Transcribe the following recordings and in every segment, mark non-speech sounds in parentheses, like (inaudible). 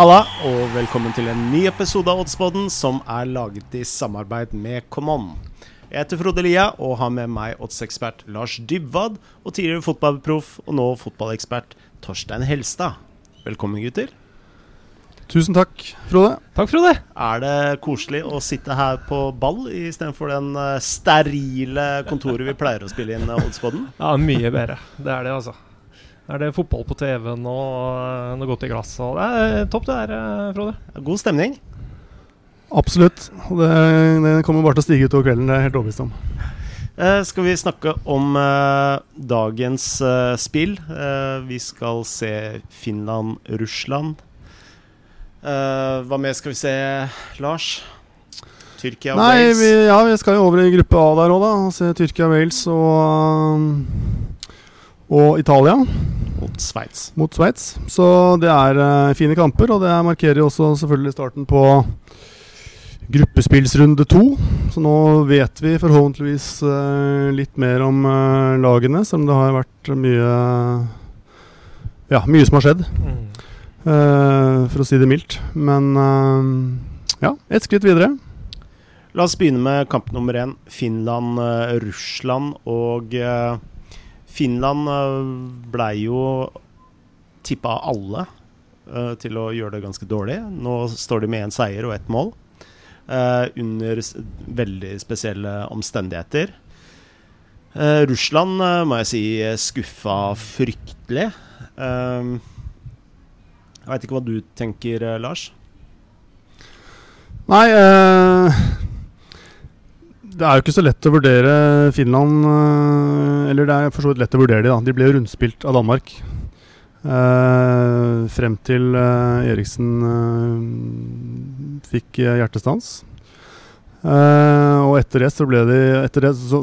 Halla, og velkommen til en ny episode av Oddsboden som er laget i samarbeid med Common. Jeg heter Frode Lia og har med meg oddsekspert Lars Dybwad og tidligere fotballproff og nå fotballekspert Torstein Helstad. Velkommen, gutter. Tusen takk, Frode. Takk, Frode. Er det koselig å sitte her på ball istedenfor den eh, sterile kontoret vi pleier å spille inn eh, Oddsboden? Ja, mye bedre. Det er det, altså. Er det fotball på TV-en og eh, noe godt i glasset. Det er topp, det her, eh, Frode. God stemning. Absolutt. Det, det kommer bare til å stige utover kvelden, det er jeg helt overbevist om. Eh, skal vi snakke om eh, dagens eh, spill? Eh, vi skal se Finland-Russland. Eh, hva mer skal vi se, Lars? Tyrkia og Nei, Wales? vi, ja, vi skal jo over i gruppe A der òg, da. Og se Tyrkia, Wales og, um, og Italia Mot Sveits. mot Sveits. Så det er uh, fine kamper, og det markerer jo også selvfølgelig starten på gruppespillsrunde to. Så nå vet vi forhåpentligvis uh, litt mer om uh, lagene, som det har vært mye Ja, mye som har skjedd. Mm. Uh, for å si det mildt. Men ja, ett skritt videre. La oss begynne med kamp nummer én. Finland-Russland. Og Finland uh, blei jo tippa av alle eh, til å gjøre det ganske dårlig. Nå står de med én seier og ett mål. eh, under veldig spesielle omstendigheter. Eh, Russland eh, må jeg si eh, skuffa fryktelig. Eh, jeg veit ikke hva du tenker, eh, Lars? Nei eh, Det er jo ikke så lett å vurdere Finland eh, Eller det er for så vidt lett å vurdere de da. De ble jo rundspilt av Danmark. Eh, frem til eh, Eriksen eh, fikk hjertestans. Eh, og etter det så ble de Etter det så,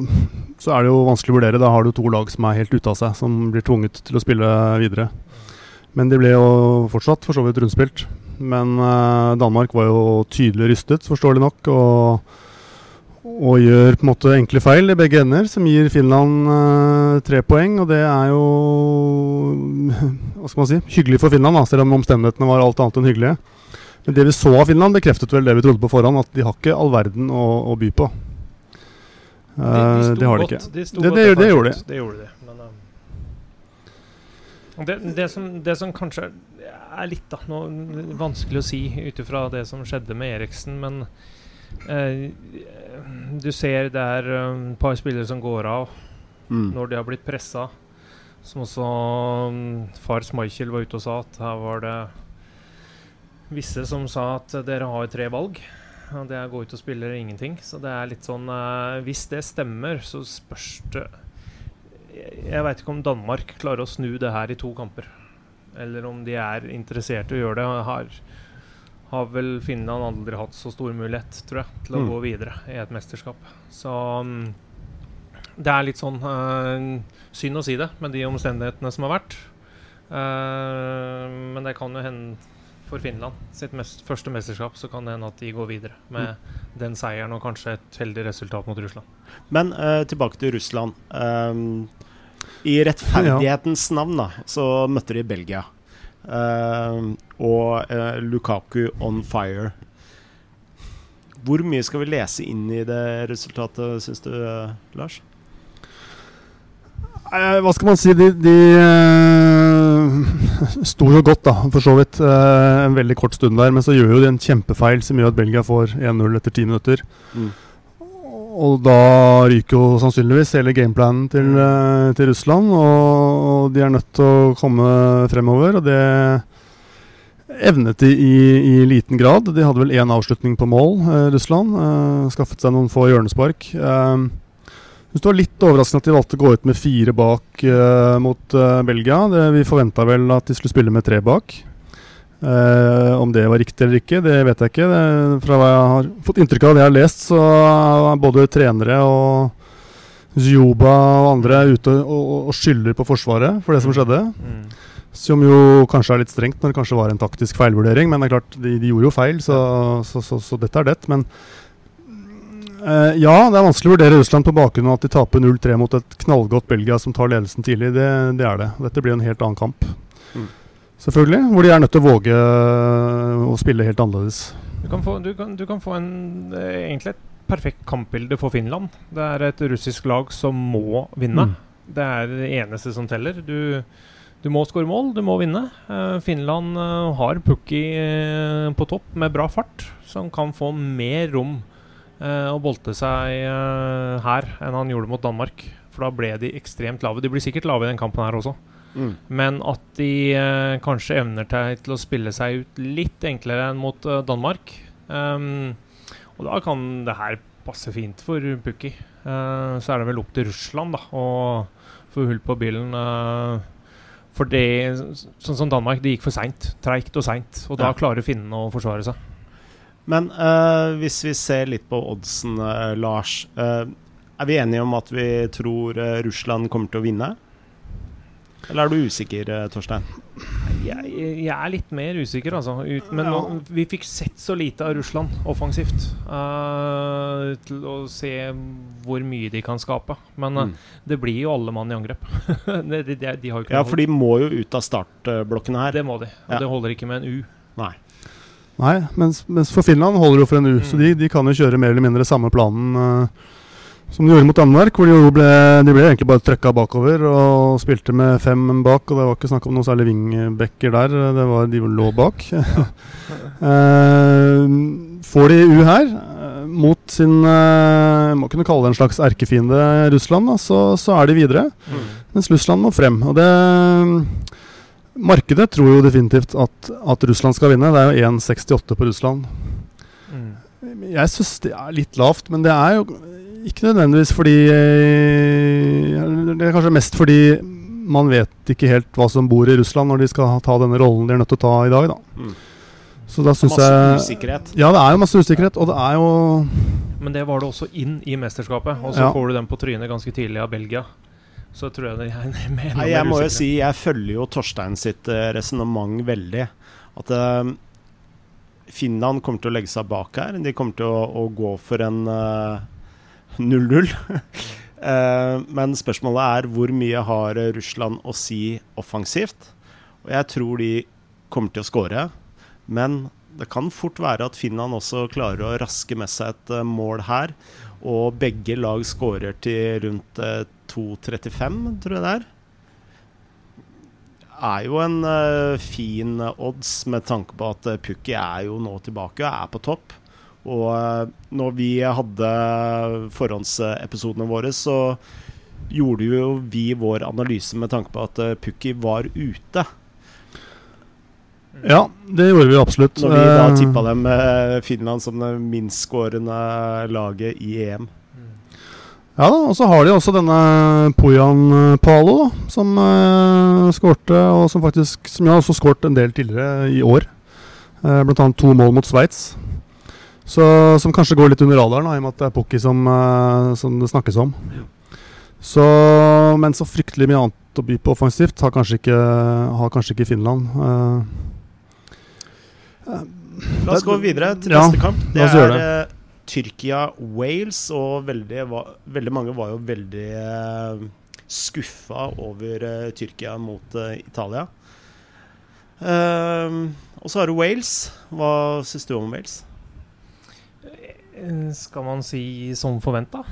så er det jo vanskelig å vurdere. Da har du to lag som er helt ute av seg, som blir tvunget til å spille videre. Men de ble jo fortsatt for så vidt rundspilt. Men eh, Danmark var jo tydelig rystet, forståelig nok, og, og gjør på en måte enkle feil i begge ender, som gir Finland eh, tre poeng. Og det er jo (laughs) hva skal man si, hyggelig for Finland, da, selv om omstendighetene var alt annet enn hyggelige. Men det vi så av Finland, bekreftet vel det vi trodde på forhånd, at de har ikke all verden å, å by på. Eh, de det har de ikke. De Det- det- det gjorde de. Det gjorde de. Men, um, det, det, som, det som kanskje er litt da, vanskelig å si ut ifra det som skjedde med Eriksen, men eh, du ser det er um, et par spillere som går av Mm. når de har blitt pressa. Som også um, far Smeichel var ute og sa at her var det visse som sa at dere har tre valg. Det er å gå ut og spille eller ingenting. Så det er litt sånn eh, Hvis det stemmer, så spørs det Jeg, jeg veit ikke om Danmark klarer å snu det her i to kamper. Eller om de er interessert i å gjøre det. Har, har vel Finland aldri hatt så stor mulighet, tror jeg, til å Mm. gå videre i et mesterskap. Så um, det er litt sånn uh, synd å si det, med de omstendighetene som har vært. Uh, men det kan jo hende for Finland sitt mest, første mesterskap, så kan det hende at de går videre med den seieren og kanskje et heldig resultat mot Russland. Men uh, tilbake til Russland. Um, I rettferdighetens navn da, så møtte de Belgia. Um, og eh, Lukaku on fire. Hvor mye skal vi lese inn i det resultatet, syns du, eh, Lars? Eh, hva skal man si? De, de eh, (laughs) sto jo godt, da, for så vidt. eh, en veldig kort stund der. Men så gjør jo de en kjempefeil som gjør at Belgia får 1-0 etter ti minutter. Mm. Og da ryker jo sannsynligvis hele gameplanen til, eh, til Russland. Og, og de er nødt til å komme fremover. Og det evnet de i, i liten grad. De hadde vel én avslutning på mål, eh, Russland. eh, skaffet seg noen få hjørnespark. Eh, det var litt overraskende at de valgte å gå ut med fire bak eh, mot eh, Belgia. Det, vi forventa vel at de skulle spille med tre bak. Eh, om det var riktig eller ikke, det vet jeg ikke. Det, fra hva jeg har fått inntrykk av det jeg har lest, så er både trenere og Zjuba og andre er ute og, og, skylder på Forsvaret for det som skjedde. Som jo kanskje er litt strengt når det kanskje var en taktisk feilvurdering. Men det er klart, de, de gjorde jo feil, så, så, så, så dette er det. Men eh, ja, det er vanskelig å vurdere Russland på bakgrunn av at de taper 0-3 mot et knallgodt Belgia som tar ledelsen tidlig. Det, det er det. Dette blir en helt annen kamp. Mm. Selvfølgelig. Hvor de er nødt til å våge å spille helt annerledes. Du kan få, du kan, du kan få en, eh, egentlig et perfekt kampbilde for Finland. Det er et russisk lag som må vinne. Mm. Det er det eneste som teller. Du, du må skåre mål, du må vinne. Uh, Finland uh, har Pukki uh, på topp med bra fart, som kan få mer rom uh, å bolte seg eh, her enn han gjorde mot Danmark. For da ble de ekstremt lave. De blir sikkert lave i den kampen her også. Mm. Men at de eh, kanskje evner til, å spille seg ut litt enklere enn mot eh, Danmark. Um, og da kan det her passe fint for Pukki. Uh, så er det vel opp til Russland da å få hull på bilen. Uh, for det, sånn som Danmark, det gikk for seint. Treigt og seint. Og da Ja. klarer finnene å forsvare seg. Men uh, hvis vi ser litt på oddsen, Lars. er vi enige om at vi tror Russland kommer til å vinne? Eller er du usikker, eh, Torstein? Jeg, jeg er litt mer usikker, altså. Ut, men Ja. nå, vi fikk sett så lite av Russland offensivt. Uh, til å se hvor mye de kan skape. Men Mm. det blir jo alle mann i angrep. de, de, de, de har jo ikke Ja, for de må jo ut av startblokkene her. Det må de. Og Ja. det holder ikke med en U. Nei. Nei, mens, mens for Finland holder det jo for en U, så Mm. de, de kan jo kjøre mer eller mindre samme planen eh, som de gjorde mot Danmark. Hvor de, jo ble, de ble egentlig bare trøkka bakover og spilte med fem bak. Og det var ikke snakk om noen særlig vingbekker der, det var de lå bak. (laughs) Eh, får de U her, eh, mot sin eh, Må kunne kalle det en slags erkefiende Russland, da, så, så er de videre. Mm. Mens Russland må frem. Og det Markedet tror jo definitivt at, at Russland skal vinne. Det er jo 1,68 på Russland. Mm. Jeg syns det er litt lavt, men det er jo ikke nødvendigvis fordi eh, Det er kanskje mest fordi man vet ikke helt hva som bor i Russland når de skal ta denne rollen de er nødt til å ta i dag. Da. Mm. Så da syns Masse jeg usikkerhet. Ja, det er jo masse usikkerhet, og det er jo Men det var det også inn i mesterskapet. Og så Ja. får du den på trynet ganske tidlig av Belgia. Så tror jeg det (laughs) er mer Nei, jeg må jo si jeg følger jo Torstein sitt uh, resonnement veldig. At uh, Finland kommer til å legge seg bak her. De kommer til å, å gå for en eh, 0-0. Eh, men spørsmålet er hvor mye har eh, Russland å si offensivt? Og jeg tror de kommer til å skåre. Men det kan fort være at Finland også klarer å raske med seg et eh, mål her. Og begge lag skårer til rundt eh, 2,35, tror jeg det er. Er jo en eh, fin odds med tanke på at Pukki er jo nå tilbake og er på topp. Og eh, når vi hadde forhåndsepisodene våre, så gjorde jo vi vår analyse med tanke på at uh, Pukki var ute. Ja, det gjorde vi absolutt. Når vi da Eh, tippa dem Finland som det minstskårende laget i EM. Ja da, og så har de også denne Poyan Palo, da, som uh, skårte, og som faktisk Som har også skåret en del tidligere i år. Uh, blant annet to mål mot Sveits. Så Som kanskje går litt under radaren, da, i og med at det er Pukki som, eh, som det snakkes om. Så, men så fryktelig mye annet å by på offensivt har kanskje ikke, har kanskje ikke Finland. Uh, La oss gå videre til Ja, neste kamp. Det er eh, Tyrkia-Wales, og veldig, veldig mange var jo veldig uh, skuffa over uh, Tyrkia mot uh, Italia. Og så har du Wales. Hva syns du om Wales? Eh, Skal man si som forventa,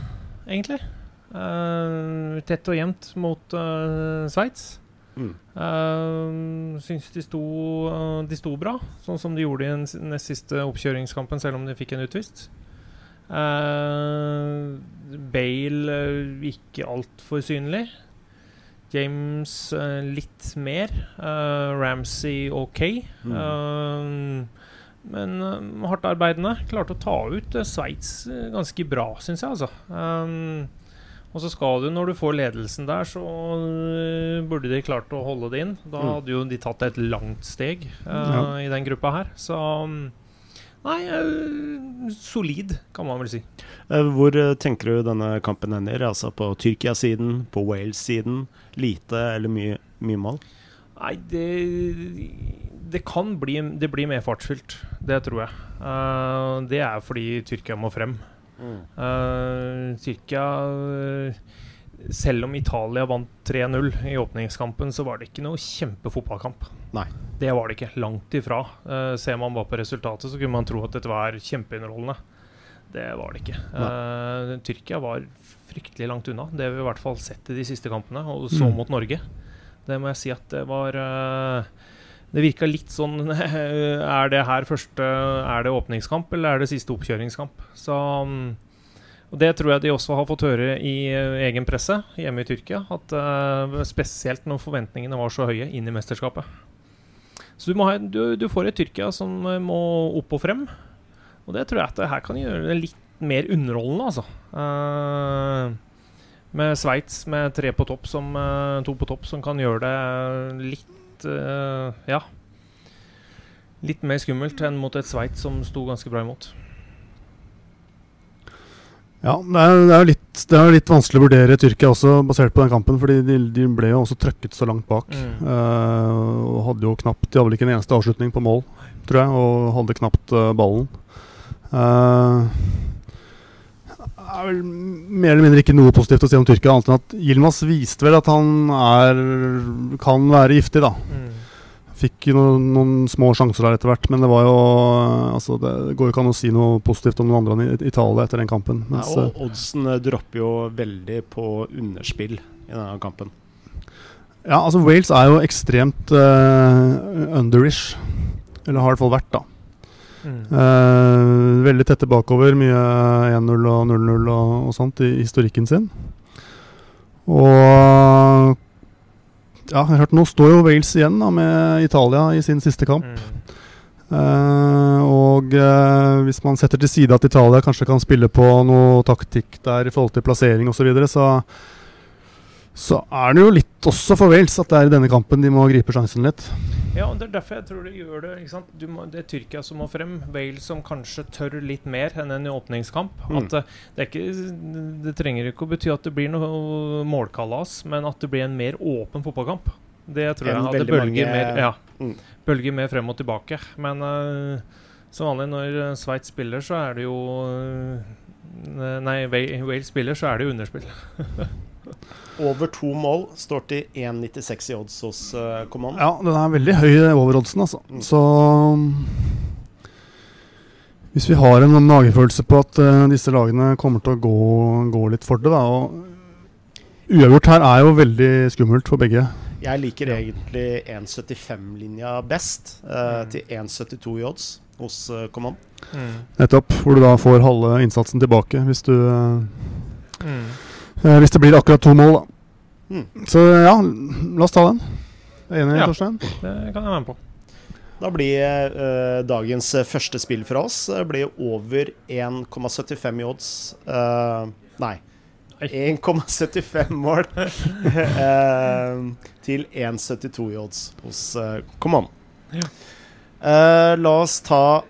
egentlig. Uh, tett og jevnt mot uh, Sveits. Mm. Uh, syns de sto, uh, de sto bra, sånn som de gjorde i den nest siste oppkjøringskampen, selv om de fikk en utvist. Uh, Bale uh, ikke altfor synlig. James litt mer. Ramsey OK. Mm. Men uh, hardt arbeidende. Klarte å ta ut uh, Sveits uh, ganske bra, syns jeg, altså. Um, og så skal du, når du får ledelsen der, så uh, burde de klart å holde det inn. Da Mm. hadde jo de tatt et langt steg uh, Ja. i den gruppa her. Så um, Nei, uh, solid, kan man vel si. Eh, hvor eh, tenker du denne kampen ender? Altså på Tyrkia-siden, på Wales-siden? Lite eller mye, mye mål? Nei, det Det kan bli Det blir mer fartsfylt. Det tror jeg. Uh, det er fordi Tyrkia må frem. Uh, Tyrkia selv om Italia vant 3-0 i åpningskampen, så var det ikke noe kjempefotballkamp. Nei. Det var det ikke. Langt ifra. Uh, ser man bare på resultatet, så kunne man tro at dette var kjempeunderholdende. Det var det ikke. Uh, Tyrkia var fryktelig langt unna. Det har vi i hvert fall sett i de siste kampene, og så mm. mot Norge. Det må jeg si at det var uh, Det virka litt sånn (laughs) Er det her første Er det åpningskamp, eller er det siste oppkjøringskamp? Så um, og Det tror jeg de også har fått høre i uh, egen presse hjemme i Tyrkia. At uh, Spesielt når forventningene var så høye inn i mesterskapet. Så du, ha, du, du får et Tyrkia som må opp og frem. Og det tror jeg at det her kan gjøre det litt mer underholdende, altså. Med Sveits med tre på topp som, to på topp som kan gjøre det litt uh, Ja. Litt mer skummelt enn mot et Sveits som sto ganske bra imot. Ja, det er, det, er litt, det er, litt, vanskelig å vurdere Tyrkia også, basert på den kampen. fordi de, de ble jo også trøkket så langt bak. Mm. Uh, og hadde jo knapt De hadde vel ikke en eneste avslutning på mål, tror jeg, og hadde knapt uh, ballen. Uh, er vel mer eller mindre ikke noe positivt å si om Tyrkia, annet enn at Yilmaz viste vel at han er, kan være giftig, da. Mm. Fikk jo noen, noen, små sjanser der etter hvert, men det var jo altså Det går jo ikke an å si noe positivt om noen andre enn Italia etter den kampen. Mens, ja, og oddsen eh, dropper jo veldig på underspill i denne kampen. Ja, altså Wales er jo ekstremt uh, underish. Eller har i hvert fall vært, da. Uh, veldig tette bakover. Mye 1-0 og 0-0 og, og, sånt i historikken sin. Og ja, jeg hørt nå står jo Wales igjen da, med Italia i sin siste kamp. Mm. Uh, og uh, hvis man setter til side at Italia kanskje kan spille på noe taktikk der i forhold til plassering osv., så, videre, så så er det jo litt også for Wales at det er i denne kampen de må gripe sjansen litt. Ja, og Det er derfor jeg tror de gjør det. ikke sant? Må, det er Tyrkia som må frem. Wales som kanskje tør litt mer enn en åpningskamp. Mm. At eh, det, ikke, det, trenger ikke å bety at det blir noe målkalas, men at det blir en mer åpen fotballkamp. Det tror jeg. At det bølger, mange... mer, ja, mm. bølger mer frem og tilbake. Men uh, som vanlig når Sveits spiller, så er det jo uh, Nei, Wales spiller, så er det jo underspill. (laughs) Over to mål står til 1,96 i odds hos uh, Command. Ja, den er veldig høy over oddsen, altså. Mm. Så hvis vi har en magefølelse på at uh, disse lagene kommer til å gå, gå litt for det, da og Uavgjort her er jo veldig skummelt for begge. Jeg liker ja. egentlig 1,75-linja best, uh, mm. til 1,72 i odds hos uh, Command. Mm. Nettopp. Hvor du da får halve innsatsen tilbake hvis du mm. Eh, hvis det blir akkurat to mål, da. Mm. Så ja, la oss ta den. Enig, ja, Torstein? Det kan jeg være med på. Da blir uh, dagens uh, første spill for oss uh, blir over 1,75 i odds. Uh, nei. 1,75 mål (laughs) til 1,72 i odds hos uh, Command. Ja. la oss ta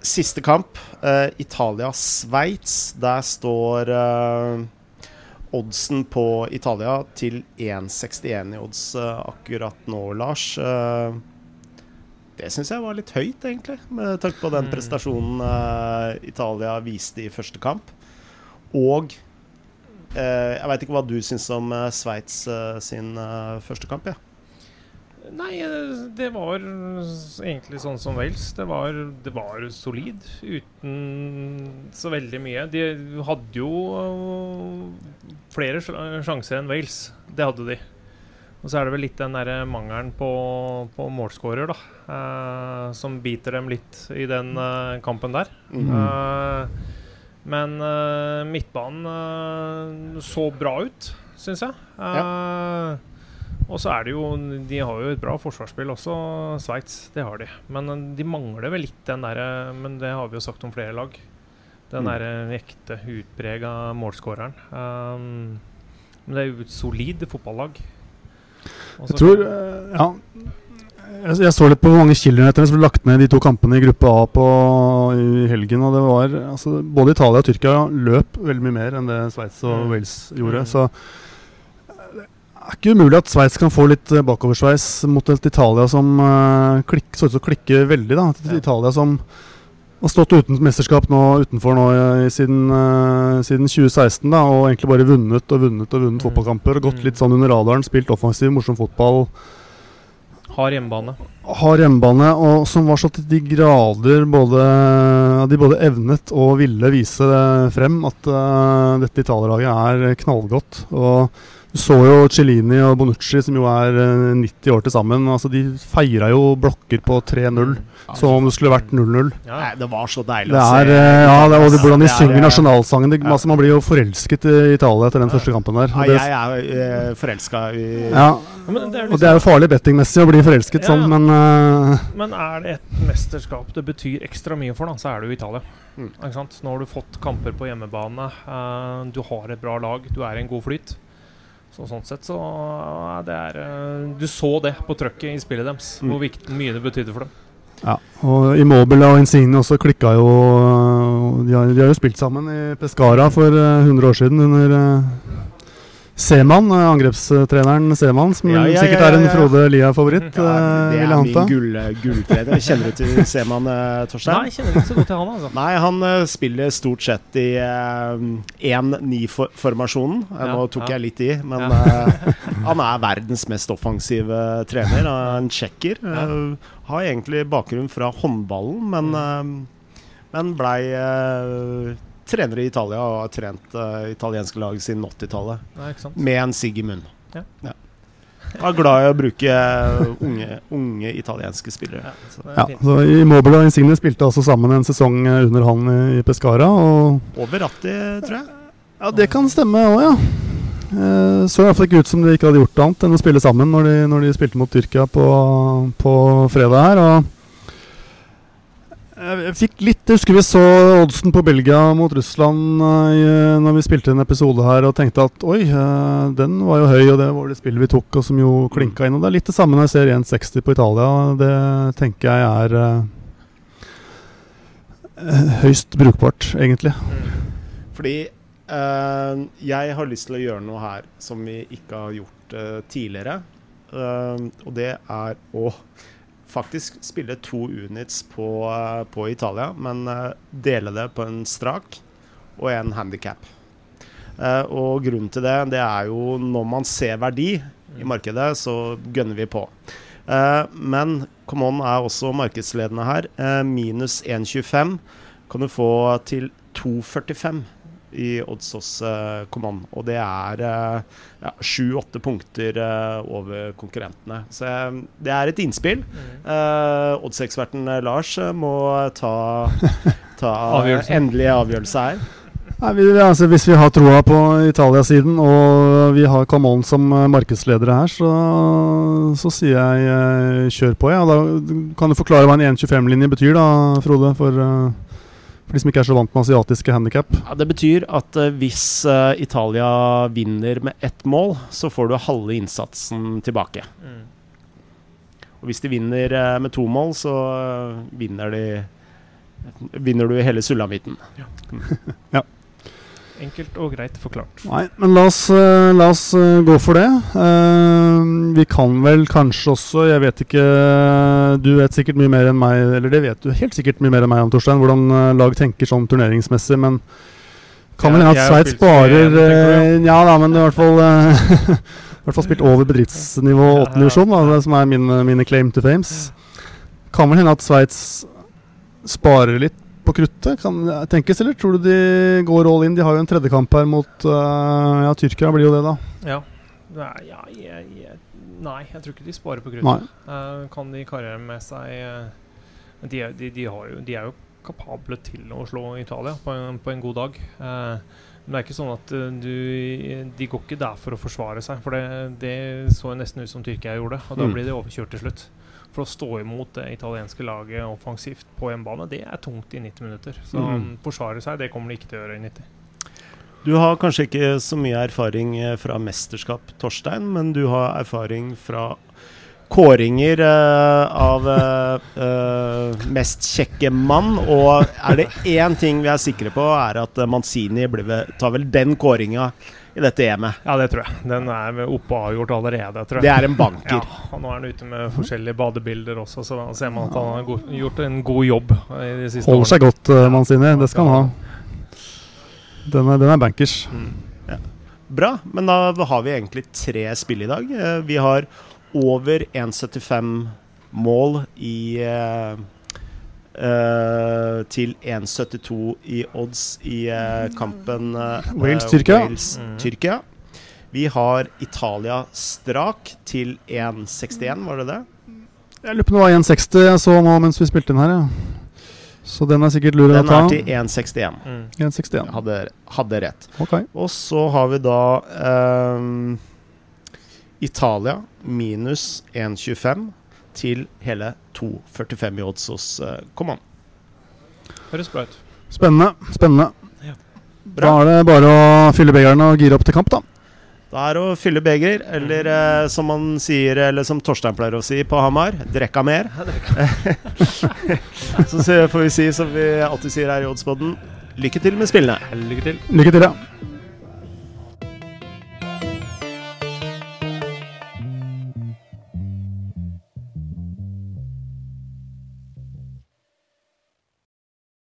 siste kamp. Italia-Sveits. Der står oddsen på Italia til 1,61 i odds uh, akkurat nå, Lars. Uh, det syns jeg var litt høyt, egentlig, med tanke på den mm. prestasjonen uh, Italia viste i første kamp. Og jeg veit ikke hva du syns om Sveits sin første kamp, Ja. Nei, det var egentlig sånn som Wales. Det var, det var, solid uten så veldig mye. De hadde jo øh, flere sjanser enn Wales. Det hadde de. Og så er det vel litt den der mangelen på, på målskårer, da. Eh, som biter dem litt i den eh, kampen der. Mm eh, men øh, midtbanen øh, så bra ut, syns jeg. Ja. Og så er det jo De har jo et bra forsvarsspill også, Sveits. Det har de. Men eh, de mangler vel litt den derre Men det har vi jo sagt om flere lag. Den mm. derre ekte, utprega målskåreren. Um, men det er jo et solid fotballag. Også jeg tror uh, Ja. Jeg, jeg, så litt på hvor mange kilometer som ble lagt ned de to kampene i gruppe A på, i helgen. Og det var altså, Både Italia og Tyrkia løp veldig mye mer enn det Sveits og mm. Wales gjorde. Mm. Så er ikke umulig at Sveits kan få litt eh, bakoversveis mot et Italia som uh, klikk, så ut som klikker veldig. da Et ja. Italia som Har stått uten mesterskap nå, utenfor nå i- siden, uh, siden 2016 da, og egentlig bare vunnet og vunnet og vunnet Mm. fotballkamper. og Gått Mm. litt sånn under radaren, spilt offensiv, morsom fotball. Har hjemmebane. Har hjemmebane, og som var så til de grader både De både evnet og ville vise frem at uh, dette Italia-laget er knallgodt. Og du så jo Cellini og Bonucci, som jo er eh, 90 år til sammen. Altså, de feira jo blokker på 3-0 som om det skulle vært 0-0. Ja. Det var så deilig Det å se. er, eh, ja, det, og hvordan de er, synger eh, nasjonalsangen. Det, ja. altså, man blir jo forelsket i Italia etter den første kampen der. Ja, Og det, jeg er uh, forelska i ja, Ja, men, det er og det er jo farlig bettingmessig å bli forelsket Ja, sånn, men uh, men er det et mesterskap det betyr ekstra mye for, da, så er det jo Italia. Mm. Ikke sant? Nå har du fått kamper på hjemmebane. eh, du har et bra lag. Du er i en god flyt. Så sånn sett så ja, det er eh, Du så det på trøkket i spillet deres, Mm. hvor viktig, mye det betydde for dem. Ja, og Immobile og Insigne også klikka jo De har, de har jo spilt sammen i Pescara for eh, 100 år siden under Seman, eh, angrepstreneren Seman, som Ja, ja, sikkert er en ja, ja. Frode Lia-favoritt. ja, eh, Det er min gull, gulltrener. Kjenner du til Seman, Torstein? Nei, jeg kjenner ikke så godt til han, altså. (laughs) Nei, han eh, spiller stort sett i uh, 1-9-formasjonen. Ja, Nå tok ja. jeg litt i, men Ja. eh, han er verdens mest offensive trener. Han er En tsjekker. eh, har egentlig bakgrunn fra håndballen, men, uh, men blei eh, trener i Italia og har trent uh, italienske lag siden 80-tallet. Nei, ikke sant? Med en sigg i munnen. Ja. Jeg er glad i å bruke unge, unge italienske spillere. Ja, Så. Ja, så Immobile og Insigne spilte altså sammen en sesong eh, under han i, i Pescara. Og Over rattet, tror jeg. ja, det kan stemme òg, ja. Eh, så i hvert fall ikke ut som de ikke hadde gjort annet enn å spille sammen når de, når de spilte mot Tyrkia på, på fredag her. Og jeg fikk litt Jeg husker vi så oddsen på Belgia mot Russland uh, i, når vi spilte en episode her, og tenkte at oi, eh, den var jo høy, og det var det spillet vi tok, og som jo klinka inn. Og det er litt det samme når jeg ser 1,60 på Italia. Det tenker jeg er eh, eh, høyst brukbart, egentlig. Mm. Fordi eh, jeg har lyst til å gjøre noe her som vi ikke har gjort eh, tidligere. Eh, og det er å faktisk spille to units på, eh, på Italia, men eh, dele det på en strak og en handikap. og grunnen til det, det er jo når man ser verdi i markedet, så gønner vi på. Men, men Common er også markedsledende her. Eh, minus 1,25 kan du få til 2,45 i Oddsås uh, Command. Og det er sju-åtte punkter eh, over konkurrentene. Så eh, det er et innspill. Mm. Oddseksperten eh, Lars eh, må ta, ta (laughs) Avgjørelse. endelig avgjørelse her. Nei, vi, altså, hvis vi har troa på Italia-siden, og vi har Camon som eh, markedsledere her, så, så sier jeg eh, kjør på. Ja. Da kan du forklare hva en 1,25-linje betyr, da, Frode? For, eh, for de som ikke er så vant med asiatiske handikap. Ja, det betyr at uh, hvis uh, Italia vinner med ett mål, så får du halve innsatsen tilbake. Mm. Og hvis de vinner uh, med to mål, så vinner de Vinner du hele sulamitten. (laughs) Enkelt og greit forklart. Nei, men la oss, eh, la oss eh, gå for det. Uh, vi kan vel kanskje også, jeg vet ikke Du vet sikkert mye mer enn meg, eller det vet du helt sikkert mye mer enn meg om, Torstein, hvordan lag tenker sånn turneringsmessig, men kan vel hende at Sveits sparer Ja da, men i hvert fall (laughs) I hvert fall spilt over bedriftsnivå åttende divisjon, det som er mine, mine claim to fames. Kan vel hende at Sveits sparer litt på kruttet, kan tenkes, eller tror du de går all in? De har jo en tredjekamp her mot uh, Ja, Tyrkia blir jo det, da. Ja. Nei, ja, jeg, jeg, nei, jeg tror ikke de sparer på kruttet. Uh, kan de karriere med seg uh, de, de, de, har jo, de er jo kapable til å slå Italia på en, på en god dag. Men det er ikke sånn at du De går ikke der for å forsvare seg. For det, det så nesten ut som Tyrkia gjorde, og da Mm. blir de overkjørt til slutt. For å stå imot det italienske laget offensivt på hjemmebane, det er tungt i 90 minutter. Så Mm. han forsvarer seg, det kommer de ikke til å gjøre i 90. Du har kanskje ikke så mye erfaring eh, fra mesterskap, Torstein, men du har erfaring fra kåringer uh, av uh, mest kjekke mann. Og er det én ting vi er sikre på, er at Manzini ble, tar vel den kåringa i dette EM-et. Ja, det tror jeg. Den er oppe og avgjort allerede, tror jeg. Det er en banker. (laughs) Ja, og nå er han ute med forskjellige badebilder også, så da ser man at han har go gjort en god jobb i de siste Holder seg godt, uh, Manzini. Det skal han ha. Den er, den er bankers. Mm. Bra, men da har vi egentlig tre spill i dag. Eh, Vi har over 1,75 mål i eh, eh, til 1,72 i odds i uh, kampen uh, Wales-Tyrkia. Wales, mm. Vi har Italia strak til 1,61, var det det? Jeg lurer på om det var 1,60 jeg så nå mens vi spilte inn her, ja. Så den er sikkert lur å Den er til 1,61. Mm. 1,61. Hadde, hadde rett. Okay. Og så har vi da ehm, Italia minus 1,25 til hele 2,45 i odds hos uh, Coman. Høres bra ut. Spennende. Spennende. Da Bra. er det bare å fylle begeren og gire opp til kamp, da. Det er å fylle beger, eller eh, som man sier, eller som Torstein pleier å si på Hamar, drekka mer. (laughs) så får vi si som vi alltid sier her i Oddsboden, lykke til med spillene. Lykke til. Lykke til, ja.